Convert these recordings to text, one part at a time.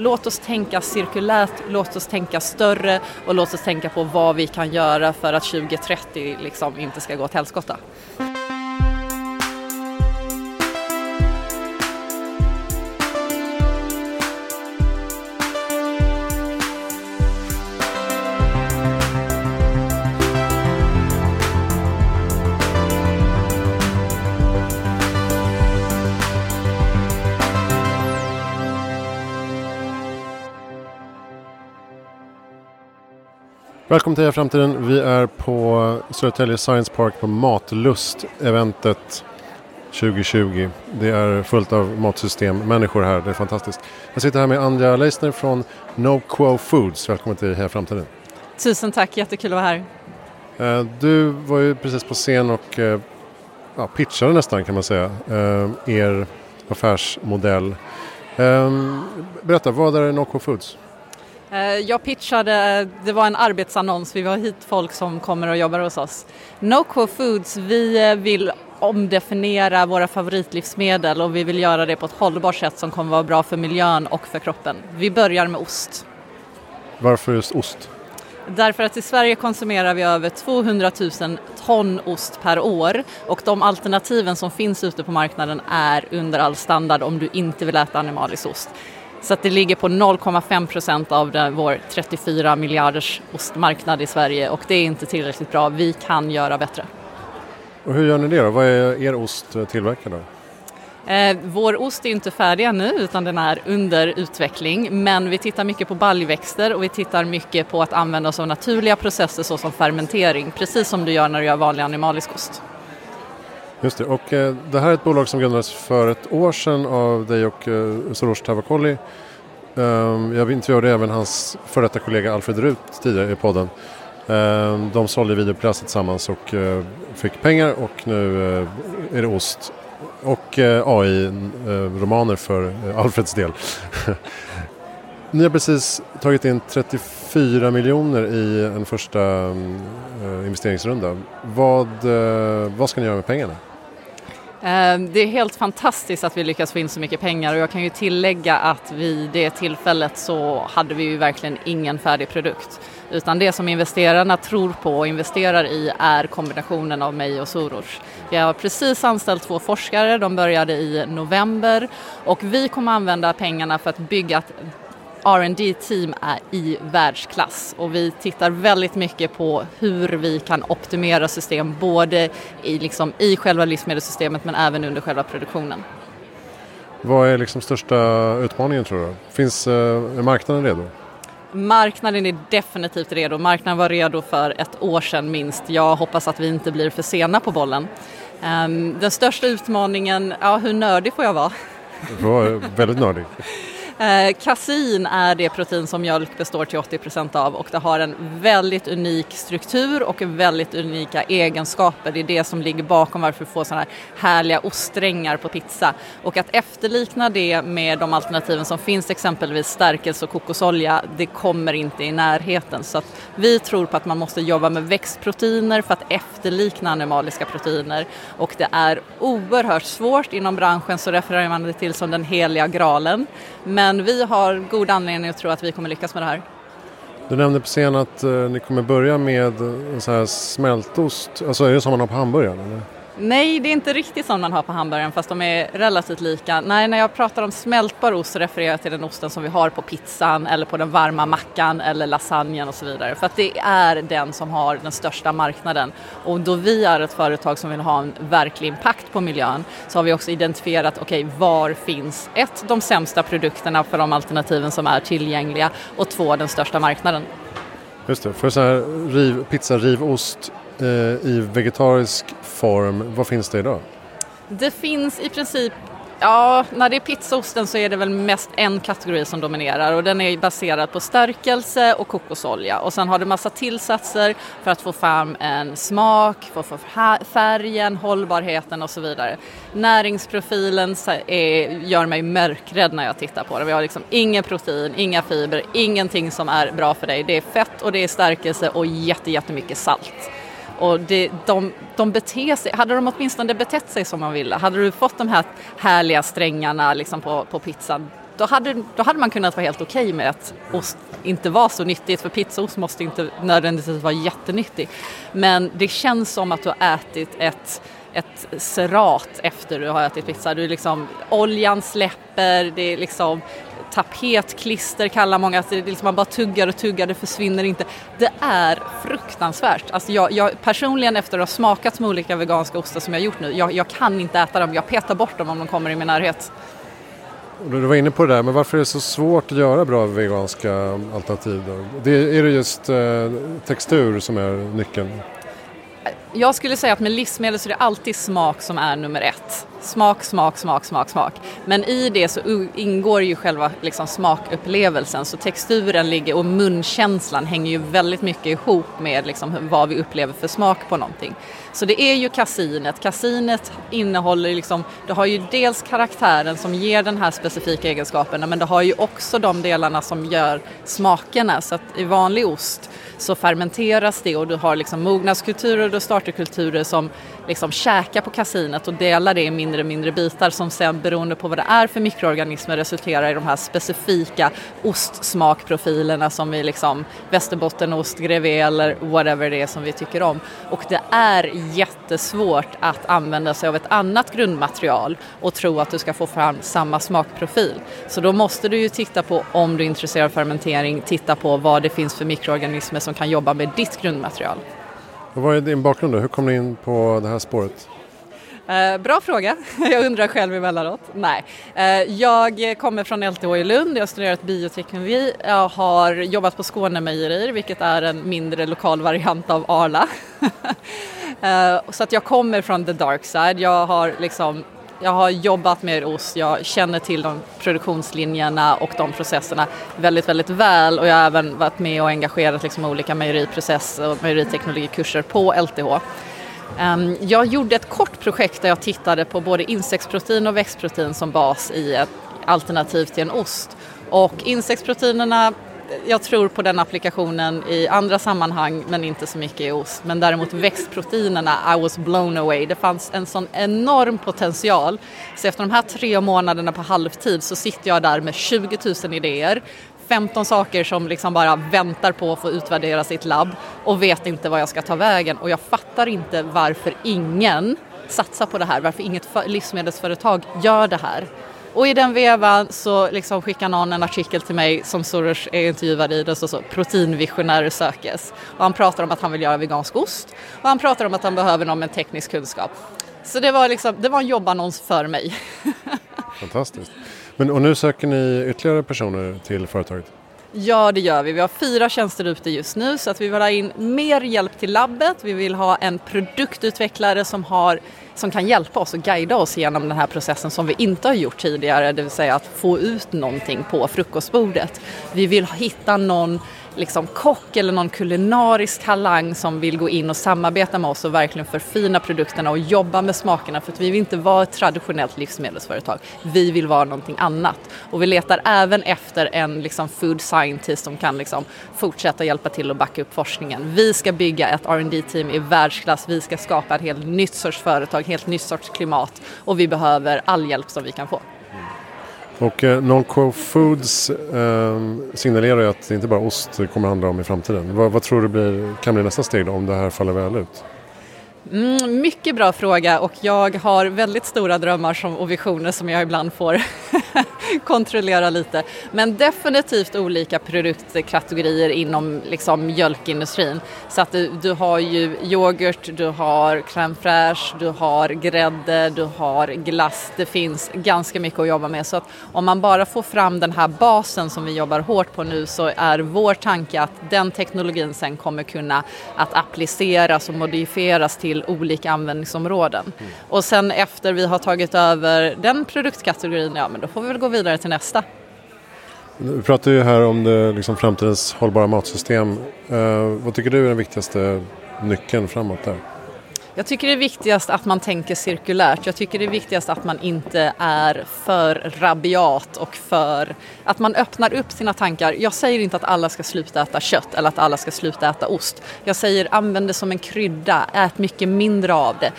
Låt oss tänka cirkulärt, låt oss tänka större och låt oss tänka på vad vi kan göra för att 2030 liksom inte ska gå åt helskotta. Välkommen till Framtiden. Vi är på Södertälje Science Park på Matlust-eventet 2020. Det är fullt av matsystem, människor här, det är fantastiskt. Jag sitter här med Anja Leisner från NoQuo Foods. Välkommen till Heja Framtiden. Tusen tack, jättekul att vara här. Eh, du var ju precis på scen och eh, ja, pitchade nästan kan man säga eh, er affärsmodell. Berätta, vad är NoQuo Foods? Eh, jag pitchade, det var en arbetsannons, vi har hit folk som kommer och jobbar hos oss. NoQuo Foods, vi eh, vill omdefiniera våra favoritlivsmedel och vi vill göra det på ett hållbart sätt som kommer vara bra för miljön och för kroppen. Vi börjar med ost. Varför just ost? Därför att i Sverige konsumerar vi över 200 000 ton ost per år och de alternativen som finns ute på marknaden är under all standard om du inte vill äta animalisk ost. Så att det ligger på 0,5 procent av den, vår 34 miljarders ostmarknad i Sverige och det är inte tillräckligt bra. Vi kan göra bättre. Och hur gör ni det då? Vad är er ost tillverkad av? Eh, vår ost är inte färdig ännu utan den är under utveckling men vi tittar mycket på baljväxter och vi tittar mycket på att använda oss av naturliga processer såsom fermentering precis som du gör när du gör vanlig animalisk ost. Just det, och eh, det här är ett bolag som grundades för ett år sedan av dig och eh, Soros Tavakoli. Um, jag intervjuade även hans före detta kollega Alfred Rut tidigare i podden. Um, de sålde videopjäser tillsammans och uh, fick pengar och nu uh, är det ost och eh, uh, AI-romaner för Alfreds del. Ni har precis tagit in 34 miljoner i en första mm, investeringsrunda. Vad, vad ska ni göra med pengarna? Ehm, det är helt fantastiskt att vi lyckas få in så mycket pengar och jag kan ju tillägga att vid det tillfället så hade vi ju verkligen ingen färdig produkt. Utan det som investerarna tror på och investerar i är kombinationen av mig och Soros. Vi har precis anställt två forskare, de började i november och vi kommer använda pengarna för att bygga ett rd team är i världsklass och vi tittar väldigt mycket på hur vi kan optimera system både i, liksom, i själva livsmedelssystemet men även under själva produktionen. Vad är liksom största utmaningen tror du? Finns eh, marknaden redo? Marknaden är definitivt redo. Marknaden var redo för ett år sedan minst. Jag hoppas att vi inte blir för sena på bollen. Um, den största utmaningen, ja hur nördig får jag vara? Du var väldigt nördig. Eh, kasin är det protein som mjölk består till 80% av och det har en väldigt unik struktur och väldigt unika egenskaper. Det är det som ligger bakom varför vi får sådana här härliga oststrängar på pizza. Och att efterlikna det med de alternativen som finns, exempelvis stärkelse och kokosolja, det kommer inte i närheten. Så att vi tror på att man måste jobba med växtproteiner för att efterlikna animaliska proteiner och det är oerhört svårt. Inom branschen så refererar man det till som den heliga graalen. Men men vi har god anledning att tro att vi kommer lyckas med det här. Du nämnde på scen att eh, ni kommer börja med en så här smältost. Alltså är det som man har på hamburgaren? Eller? Nej, det är inte riktigt som man har på hamburgaren fast de är relativt lika. Nej, när jag pratar om smältbar ost så refererar jag till den osten som vi har på pizzan eller på den varma mackan eller lasagnen och så vidare. För att det är den som har den största marknaden. Och då vi är ett företag som vill ha en verklig impact på miljön så har vi också identifierat, okej, okay, var finns ett, de sämsta produkterna för de alternativen som är tillgängliga och två, den största marknaden. Just det, för så här riv, pizza rivost Eh, i vegetarisk form, vad finns det idag? Det finns i princip Ja, när det är pizzaosten så är det väl mest en kategori som dominerar och den är baserad på stärkelse och kokosolja och sen har det massa tillsatser för att få fram en smak, få fram färgen, hållbarheten och så vidare. Näringsprofilen är, gör mig mörkrädd när jag tittar på den. Vi har liksom ingen protein, inga fibrer, ingenting som är bra för dig. Det är fett och det är stärkelse och jättemycket salt. Och det, de, de beter sig, hade de åtminstone betett sig som man ville, hade du fått de här härliga strängarna liksom på, på pizzan, då hade, då hade man kunnat vara helt okej okay med att ost inte var så nyttigt för pizzaost måste inte nödvändigtvis vara jättenyttig. Men det känns som att du har ätit ett ett serat efter du har ätit pizza. Du liksom, oljan släpper, det är liksom tapetklister kallar många, alltså det liksom man bara tuggar och tuggar, det försvinner inte. Det är fruktansvärt. Alltså jag, jag personligen efter att ha smakat med olika veganska ostar som jag gjort nu, jag, jag kan inte äta dem, jag petar bort dem om de kommer i min närhet. Du var inne på det där, men varför är det så svårt att göra bra veganska alternativ? Då? Det, är det just eh, textur som är nyckeln? Jag skulle säga att med livsmedel så är det alltid smak som är nummer ett. Smak, smak, smak, smak, smak. Men i det så ingår ju själva liksom smakupplevelsen så texturen ligger och munkänslan hänger ju väldigt mycket ihop med liksom vad vi upplever för smak på någonting. Så det är ju kasinet. Kasinet innehåller liksom, det har ju dels karaktären som ger den här specifika egenskaperna men det har ju också de delarna som gör smakerna. Så att i vanlig ost så fermenteras det och du har liksom mognadskulturer och starterkulturer som liksom käka på kasinet och dela det i mindre och mindre bitar som sen beroende på vad det är för mikroorganismer resulterar i de här specifika ostsmakprofilerna som vi liksom västerbottenost, grevé e eller whatever det är som vi tycker om. Och det är jättesvårt att använda sig av ett annat grundmaterial och tro att du ska få fram samma smakprofil. Så då måste du ju titta på, om du är intresserad av fermentering, titta på vad det finns för mikroorganismer som kan jobba med ditt grundmaterial. Och vad är din bakgrund då? Hur kom ni in på det här spåret? Eh, bra fråga. Jag undrar själv emellanåt. Nej. Eh, jag kommer från LTH i Lund. Jag har studerat bioteknologi. Jag har jobbat på Skånemejerier, vilket är en mindre lokal variant av Arla. eh, så att jag kommer från the dark side. Jag har liksom jag har jobbat med ost, jag känner till de produktionslinjerna och de processerna väldigt, väldigt väl och jag har även varit med och engagerat liksom olika mejeriprocesser och mejeriteknologikurser på LTH. Ehm, jag gjorde ett kort projekt där jag tittade på både insektsprotein och växtprotein som bas i ett alternativ till en ost. Och insektsproteinerna jag tror på den applikationen i andra sammanhang men inte så mycket i ost. Men däremot växtproteinerna, I was blown away. Det fanns en sån enorm potential. Så efter de här tre månaderna på halvtid så sitter jag där med 20 000 idéer. 15 saker som liksom bara väntar på att få utvärdera sitt labb och vet inte vad jag ska ta vägen. Och jag fattar inte varför ingen satsar på det här, varför inget livsmedelsföretag gör det här. Och i den vevan så liksom skickar någon en artikel till mig som Soros är intervjuad i, det står så proteinvisionärer sökes. Och han pratar om att han vill göra vegansk ost och han pratar om att han behöver någon med teknisk kunskap. Så det var, liksom, det var en jobbannons för mig. Fantastiskt. Men, och nu söker ni ytterligare personer till företaget? Ja, det gör vi. Vi har fyra tjänster ute just nu så att vi vill ha in mer hjälp till labbet. Vi vill ha en produktutvecklare som, har, som kan hjälpa oss och guida oss genom den här processen som vi inte har gjort tidigare, det vill säga att få ut någonting på frukostbordet. Vi vill hitta någon liksom kock eller någon kulinarisk talang som vill gå in och samarbeta med oss och verkligen förfina produkterna och jobba med smakerna för att vi vill inte vara ett traditionellt livsmedelsföretag. Vi vill vara någonting annat. Och vi letar även efter en liksom food scientist som kan liksom fortsätta hjälpa till och backa upp forskningen. Vi ska bygga ett rd team i världsklass. Vi ska skapa ett helt nytt sorts företag, helt nytt sorts klimat och vi behöver all hjälp som vi kan få. Och eh, Non-Co Foods eh, signalerar ju att det inte bara ost det kommer handla om i framtiden. Vad, vad tror du blir, kan bli nästa steg då, om det här faller väl ut? Mm, mycket bra fråga och jag har väldigt stora drömmar som, och visioner som jag ibland får kontrollera lite. Men definitivt olika produktkategorier inom liksom, mjölkindustrin. Så att du, du har ju yoghurt, du har crème fraîche, du har grädde, du har glass. Det finns ganska mycket att jobba med. Så att om man bara får fram den här basen som vi jobbar hårt på nu så är vår tanke att den teknologin sen kommer kunna att appliceras och modifieras till olika användningsområden. Mm. Och sen efter vi har tagit över den produktkategorin, ja men då får vi väl gå vidare till nästa. Vi pratar ju här om det, liksom framtidens hållbara matsystem. Eh, vad tycker du är den viktigaste nyckeln framåt där? Jag tycker det är viktigast att man tänker cirkulärt. Jag tycker det är viktigast att man inte är för rabiat och för att man öppnar upp sina tankar. Jag säger inte att alla ska sluta äta kött eller att alla ska sluta äta ost. Jag säger använd det som en krydda, ät mycket mindre av det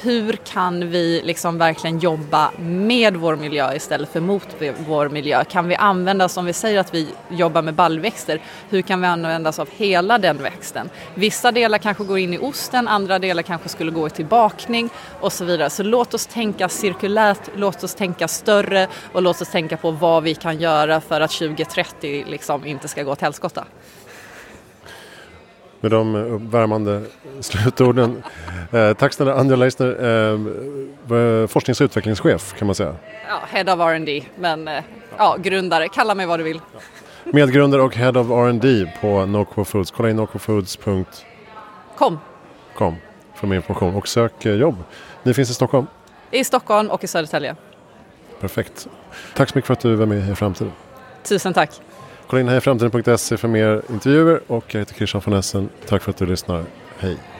hur kan vi liksom verkligen jobba med vår miljö istället för mot vår miljö? Kan vi använda oss, om vi säger att vi jobbar med baljväxter, hur kan vi använda oss av hela den växten? Vissa delar kanske går in i osten, andra delar kanske skulle gå till bakning och så vidare. Så låt oss tänka cirkulärt, låt oss tänka större och låt oss tänka på vad vi kan göra för att 2030 liksom inte ska gå åt helskotta. Med de värmande slutorden. Eh, tack snälla Anja Leisner, eh, forsknings och utvecklingschef kan man säga. Ja, Head of R&D men eh, ja, grundare, kalla mig vad du vill. Medgrundare och Head of R&D på Noco Foods. Kolla in nocofoods.com Kom. för mer information och sök eh, jobb. Ni finns i Stockholm? I Stockholm och i Södertälje. Perfekt. Tack så mycket för att du var med i Framtiden. Tusen tack. Kolla in hejaframtiden.se för mer intervjuer och jag heter Christian von Essen. Tack för att du lyssnar. Hej!